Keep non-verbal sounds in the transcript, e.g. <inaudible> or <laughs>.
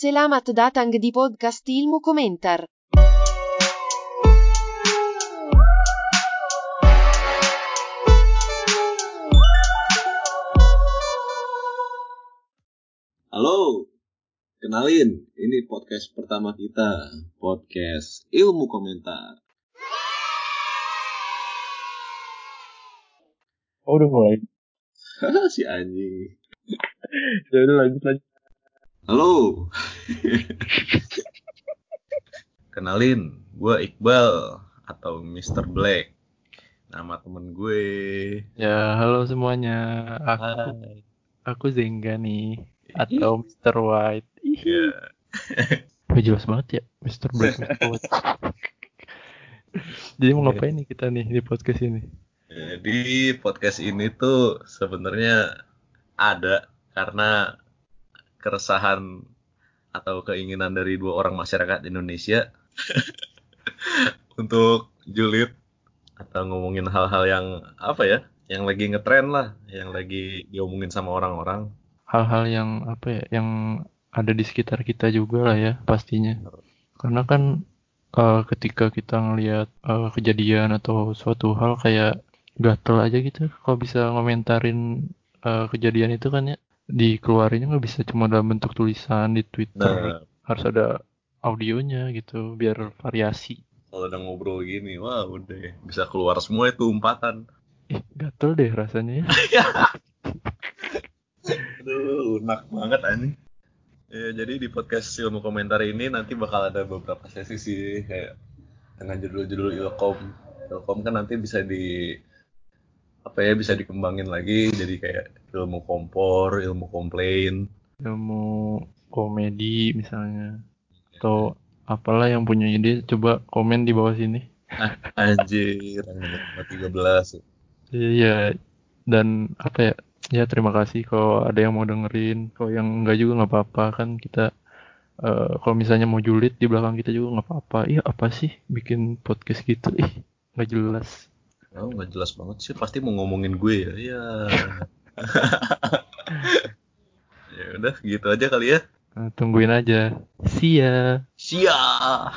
Selamat datang di podcast Ilmu Komentar. Halo, kenalin, ini podcast pertama kita, podcast ilmu komentar. Oh udah mulai. <laughs> si anjing. <laughs> Ya udah lanjut lanjut. Halo. <laughs> kenalin, gue Iqbal atau Mr. Black. Nama temen gue. Ya halo semuanya. Aku aku Zengga nih atau Mr. White. Ih, Ya, <laughs> Wah, jelas banget ya Mr. Black Mr. White. <laughs> Jadi mau ngapain nih kita nih di podcast ini? Jadi podcast ini tuh sebenarnya ada karena keresahan atau keinginan dari dua orang masyarakat Indonesia <laughs> untuk julid atau ngomongin hal-hal yang apa ya, yang lagi ngetren lah, yang lagi diomongin sama orang-orang. Hal-hal yang apa ya? Yang ada di sekitar kita juga lah ya pastinya. Karena kan eh, ketika kita ngelihat eh, kejadian atau suatu hal kayak gatel aja gitu kalau bisa ngomentarin eh, kejadian itu kan ya dikeluarinnya nggak bisa cuma dalam bentuk tulisan di Twitter Nah, harus ada audionya gitu biar variasi kalau udah ngobrol gini, wah udah bisa keluar semua itu umpatan. ih gatel deh rasanya ya <laughs> Aduh, lunak banget anjing. Ya, jadi di podcast ilmu komentar ini nanti bakal ada beberapa sesi sih kayak dengan judul-judul ilkom. Ilkom kan nanti bisa di apa ya bisa dikembangin lagi jadi kayak ilmu kompor, ilmu komplain. ilmu komedi misalnya. Atau apalah yang punya ide coba komen di bawah sini. Ah, anjir, nomor 13. iya dan apa ya ya terima kasih kalau ada yang mau dengerin. Kalau yang enggak juga nggak apa-apa kan kita eh, kalau misalnya mau julid di belakang kita juga nggak apa-apa. Iya apa sih bikin podcast gitu? Ih nggak jelas Oh, nggak jelas banget sih, pasti mau ngomongin gue ya. Iya. <laughs> ya udah, gitu aja kali ya. Nah, tungguin aja see ya Siap.